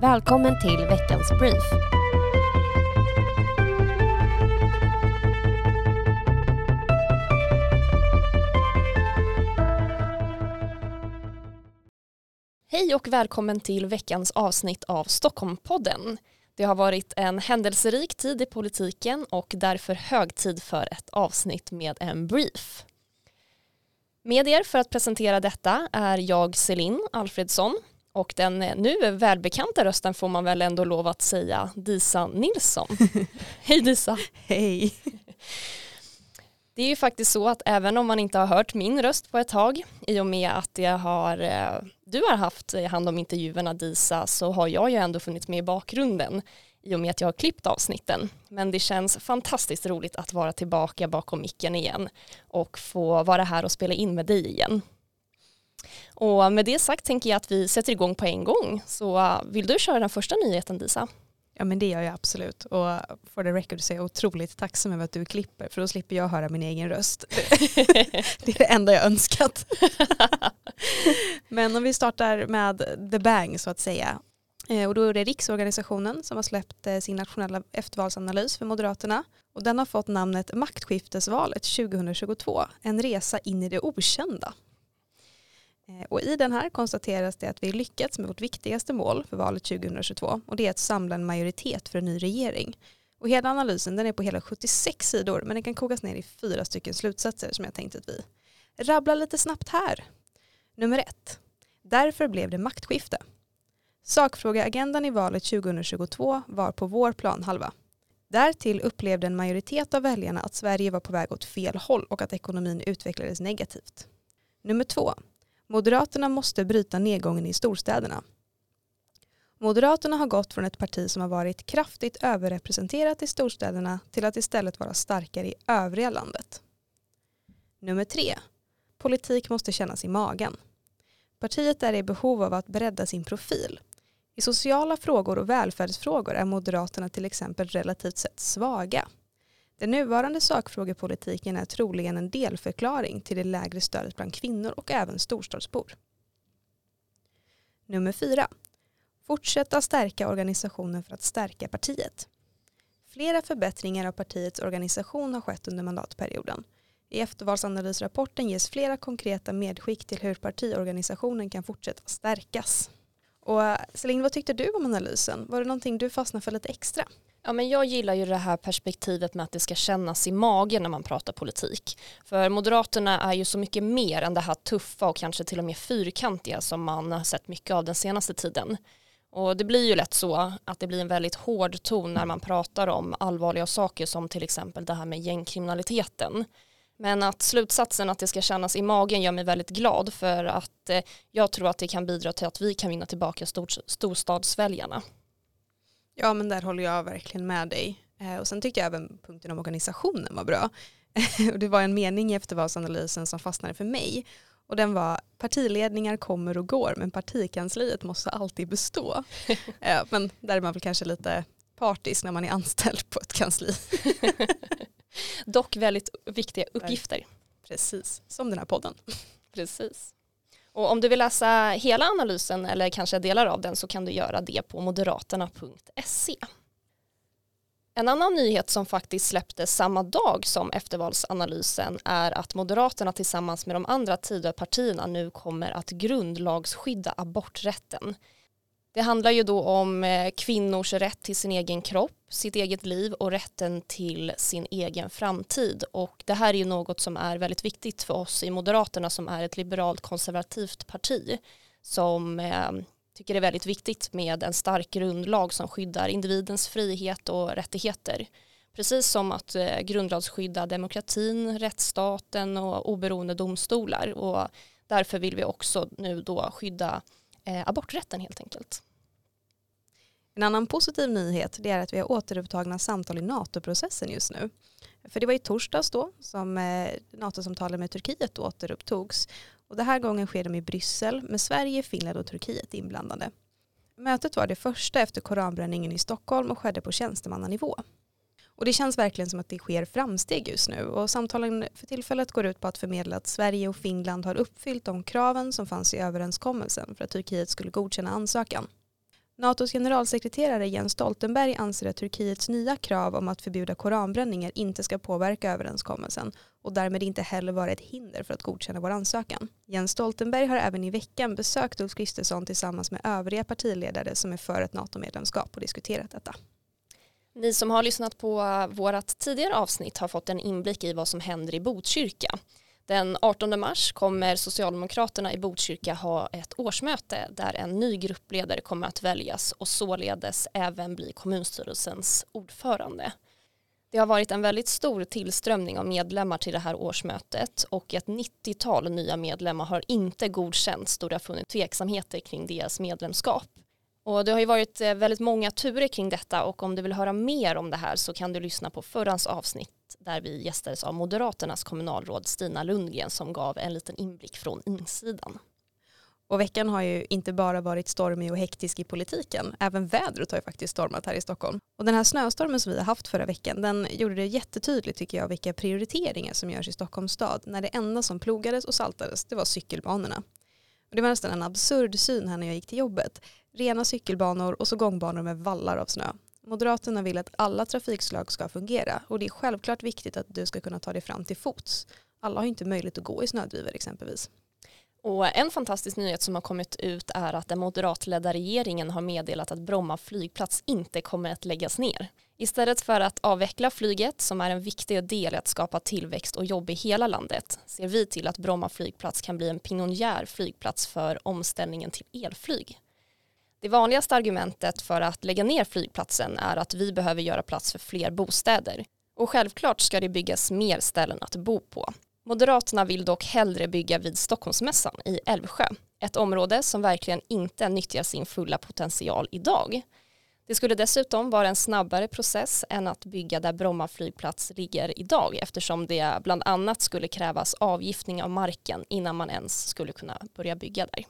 Välkommen till veckans brief. Hej och välkommen till veckans avsnitt av Stockholmpodden. Det har varit en händelserik tid i politiken och därför hög tid för ett avsnitt med en brief. Med er för att presentera detta är jag Celine Alfredsson och den nu välbekanta rösten får man väl ändå lov att säga Disa Nilsson. Hej Disa! Hej! Det är ju faktiskt så att även om man inte har hört min röst på ett tag i och med att jag har, eh, du har haft hand om intervjuerna Disa så har jag ju ändå funnits med i bakgrunden i och med att jag har klippt avsnitten. Men det känns fantastiskt roligt att vara tillbaka bakom micken igen och få vara här och spela in med dig igen. Och med det sagt tänker jag att vi sätter igång på en gång. Så uh, vill du köra den första nyheten Disa? Ja men det gör jag absolut och for the record så är jag otroligt tacksam över att du klipper för då slipper jag höra min egen röst. det är det enda jag önskat. men om vi startar med the bang så att säga. Eh, och då är det Riksorganisationen som har släppt eh, sin nationella eftervalsanalys för Moderaterna. Och den har fått namnet Maktskiftesvalet 2022, en resa in i det okända. Eh, och I den här konstateras det att vi lyckats med vårt viktigaste mål för valet 2022 och det är att samla en majoritet för en ny regering. Och hela analysen den är på hela 76 sidor men den kan kokas ner i fyra stycken slutsatser som jag tänkte att vi rabblar lite snabbt här. Nummer ett. Därför blev det maktskifte. Sakfrågeagendan i valet 2022 var på vår planhalva. Därtill upplevde en majoritet av väljarna att Sverige var på väg åt fel håll och att ekonomin utvecklades negativt. Nummer två. Moderaterna måste bryta nedgången i storstäderna. Moderaterna har gått från ett parti som har varit kraftigt överrepresenterat i storstäderna till att istället vara starkare i övriga landet. Nummer tre. Politik måste kännas i magen. Partiet är i behov av att bredda sin profil. I sociala frågor och välfärdsfrågor är Moderaterna till exempel relativt sett svaga. Den nuvarande sakfrågepolitiken är troligen en delförklaring till det lägre stödet bland kvinnor och även storstadsbor. Nummer fyra. Fortsätta stärka organisationen för att stärka partiet. Flera förbättringar av partiets organisation har skett under mandatperioden. I eftervalsanalysrapporten ges flera konkreta medskick till hur partiorganisationen kan fortsätta stärkas. Och Celine, vad tyckte du om analysen? Var det någonting du fastnade för lite extra? Ja, men jag gillar ju det här perspektivet med att det ska kännas i magen när man pratar politik. För Moderaterna är ju så mycket mer än det här tuffa och kanske till och med fyrkantiga som man har sett mycket av den senaste tiden. Och det blir ju lätt så att det blir en väldigt hård ton när man pratar om allvarliga saker som till exempel det här med gängkriminaliteten. Men att slutsatsen att det ska kännas i magen gör mig väldigt glad för att eh, jag tror att det kan bidra till att vi kan vinna tillbaka storstadsväljarna. Ja men där håller jag verkligen med dig. Eh, och sen tyckte jag även punkten om organisationen var bra. och det var en mening i eftervalsanalysen som fastnade för mig. Och den var partiledningar kommer och går men partikansliet måste alltid bestå. eh, men där är man väl kanske lite partisk när man är anställd på ett kansli. Dock väldigt viktiga uppgifter. Precis, som den här podden. Precis. Och om du vill läsa hela analysen eller kanske delar av den så kan du göra det på moderaterna.se. En annan nyhet som faktiskt släpptes samma dag som eftervalsanalysen är att Moderaterna tillsammans med de andra Tidöpartierna nu kommer att grundlagsskydda aborträtten. Det handlar ju då om eh, kvinnors rätt till sin egen kropp, sitt eget liv och rätten till sin egen framtid. Och det här är ju något som är väldigt viktigt för oss i Moderaterna som är ett liberalt konservativt parti som eh, tycker det är väldigt viktigt med en stark grundlag som skyddar individens frihet och rättigheter. Precis som att eh, grundlagsskydda demokratin, rättsstaten och oberoende domstolar. Och därför vill vi också nu då skydda eh, aborträtten helt enkelt. En annan positiv nyhet det är att vi har återupptagna samtal i NATO-processen just nu. För det var i torsdags då som eh, NATO-samtalen med Turkiet återupptogs. Och den här gången sker de i Bryssel med Sverige, Finland och Turkiet inblandade. Mötet var det första efter koranbränningen i Stockholm och skedde på tjänstemannanivå. Och det känns verkligen som att det sker framsteg just nu och samtalen för tillfället går ut på att förmedla att Sverige och Finland har uppfyllt de kraven som fanns i överenskommelsen för att Turkiet skulle godkänna ansökan. NATOs generalsekreterare Jens Stoltenberg anser att Turkiets nya krav om att förbjuda koranbränningar inte ska påverka överenskommelsen och därmed inte heller vara ett hinder för att godkänna vår ansökan. Jens Stoltenberg har även i veckan besökt Ulf Kristersson tillsammans med övriga partiledare som är för ett NATO-medlemskap och diskuterat detta. Ni som har lyssnat på vårt tidigare avsnitt har fått en inblick i vad som händer i Botkyrka. Den 18 mars kommer Socialdemokraterna i Botkyrka ha ett årsmöte där en ny gruppledare kommer att väljas och således även bli kommunstyrelsens ordförande. Det har varit en väldigt stor tillströmning av medlemmar till det här årsmötet och ett 90-tal nya medlemmar har inte godkänts då det har funnits tveksamheter kring deras medlemskap. Och det har ju varit eh, väldigt många turer kring detta och om du vill höra mer om det här så kan du lyssna på förrans avsnitt där vi gästades av Moderaternas kommunalråd Stina Lundgren som gav en liten inblick från insidan. Och veckan har ju inte bara varit stormig och hektisk i politiken, även vädret har ju faktiskt stormat här i Stockholm. Och den här snöstormen som vi har haft förra veckan, den gjorde det jättetydligt tycker jag vilka prioriteringar som görs i Stockholms stad när det enda som plogades och saltades det var cykelbanorna. Och det var nästan en absurd syn här när jag gick till jobbet. Rena cykelbanor och så gångbanor med vallar av snö. Moderaterna vill att alla trafikslag ska fungera och det är självklart viktigt att du ska kunna ta dig fram till fots. Alla har inte möjlighet att gå i snödrivor exempelvis. Och en fantastisk nyhet som har kommit ut är att den moderatledda regeringen har meddelat att Bromma flygplats inte kommer att läggas ner. Istället för att avveckla flyget som är en viktig del i att skapa tillväxt och jobb i hela landet ser vi till att Bromma flygplats kan bli en pionjär flygplats för omställningen till elflyg. Det vanligaste argumentet för att lägga ner flygplatsen är att vi behöver göra plats för fler bostäder. Och självklart ska det byggas mer ställen att bo på. Moderaterna vill dock hellre bygga vid Stockholmsmässan i Älvsjö, ett område som verkligen inte nyttjar sin fulla potential idag. Det skulle dessutom vara en snabbare process än att bygga där Bromma flygplats ligger idag eftersom det bland annat skulle krävas avgiftning av marken innan man ens skulle kunna börja bygga där.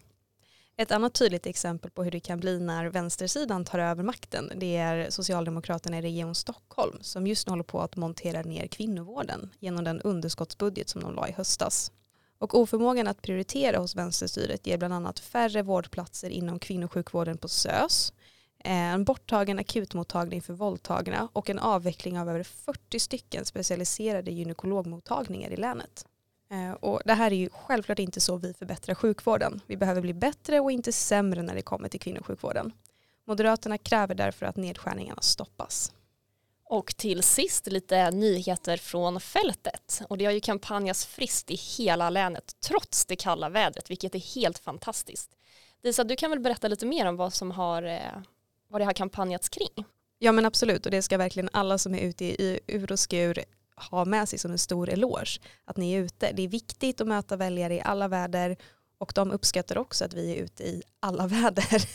Ett annat tydligt exempel på hur det kan bli när vänstersidan tar över makten det är Socialdemokraterna i Region Stockholm som just nu håller på att montera ner kvinnovården genom den underskottsbudget som de la i höstas. Och oförmågan att prioritera hos vänsterstyret ger bland annat färre vårdplatser inom kvinnosjukvården på SÖS, eh, en borttagen akutmottagning för våldtagna och en avveckling av över 40 stycken specialiserade gynekologmottagningar i länet. Eh, och det här är ju självklart inte så vi förbättrar sjukvården. Vi behöver bli bättre och inte sämre när det kommer till kvinnosjukvården. Moderaterna kräver därför att nedskärningarna stoppas. Och till sist lite nyheter från fältet. Och det har ju kampanjats friskt i hela länet trots det kalla vädret, vilket är helt fantastiskt. Disa, du kan väl berätta lite mer om vad som har, eh, vad det har kampanjats kring? Ja men absolut och det ska verkligen alla som är ute i ur och skur ha med sig som en stor eloge att ni är ute. Det är viktigt att möta väljare i alla väder och de uppskattar också att vi är ute i alla väder.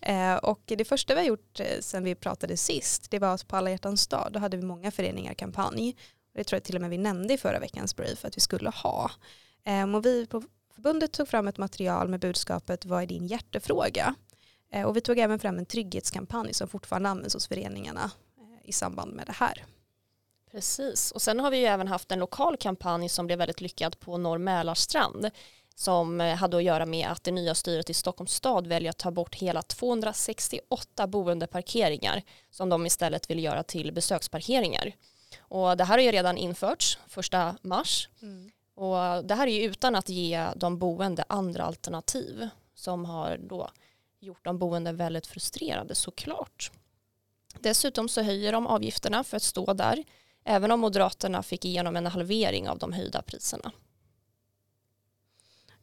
Eh, och det första vi har gjort eh, sen vi pratade sist det var att på alla hjärtans dag då hade vi många föreningar kampanj. Det tror jag till och med vi nämnde i förra veckans brief att vi skulle ha. Eh, och vi på förbundet tog fram ett material med budskapet vad är din hjärtefråga? Och vi tog även fram en trygghetskampanj som fortfarande används hos föreningarna i samband med det här. Precis, och sen har vi ju även haft en lokal kampanj som blev väldigt lyckad på Norr Mälarstrand som eh, hade att göra med att det nya styret i Stockholms stad väljer att ta bort hela 268 boendeparkeringar som de istället vill göra till besöksparkeringar. Och det här har ju redan införts första mars mm. och det här är ju utan att ge de boende andra alternativ som har då gjort de boende väldigt frustrerade såklart. Dessutom så höjer de avgifterna för att stå där även om Moderaterna fick igenom en halvering av de höjda priserna.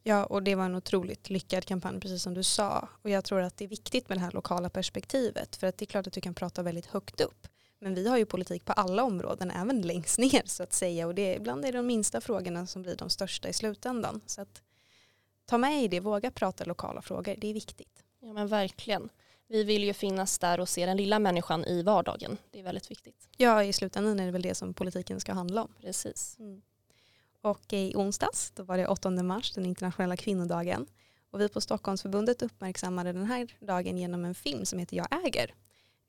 Ja, och det var en otroligt lyckad kampanj, precis som du sa. Och jag tror att det är viktigt med det här lokala perspektivet, för att det är klart att du kan prata väldigt högt upp. Men vi har ju politik på alla områden, även längst ner så att säga. Och det, ibland är det de minsta frågorna som blir de största i slutändan. Så att ta med i det, våga prata lokala frågor, det är viktigt. Ja men verkligen vi vill ju finnas där och se den lilla människan i vardagen. Det är väldigt viktigt. Ja, i slutändan är det väl det som politiken ska handla om. Precis. Mm. Och i onsdags, då var det 8 mars, den internationella kvinnodagen. Och vi på Stockholmsförbundet uppmärksammade den här dagen genom en film som heter Jag äger.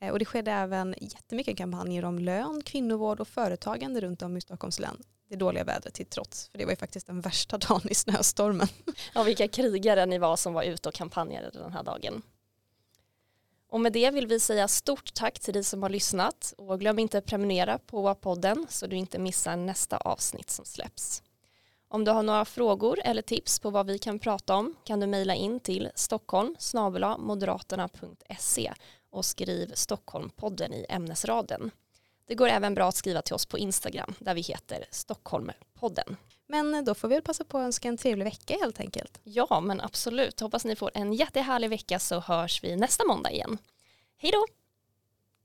Eh, och det skedde även jättemycket kampanjer om lön, kvinnovård och företagande runt om i Stockholms län. Det dåliga vädret till trots, för det var ju faktiskt den värsta dagen i snöstormen. Ja, vilka krigare ni var som var ute och kampanjade den här dagen. Och med det vill vi säga stort tack till dig som har lyssnat och glöm inte att prenumerera på podden så du inte missar nästa avsnitt som släpps. Om du har några frågor eller tips på vad vi kan prata om kan du mejla in till stockholm moderaterna.se och skriv Stockholmpodden i ämnesraden. Det går även bra att skriva till oss på Instagram där vi heter Stockholmpodden. Men eh, då får vi väl passa på att önska en trevlig vecka helt enkelt. Ja, men absolut. Hoppas ni får en jättehärlig vecka så hörs vi nästa måndag igen. Hej då!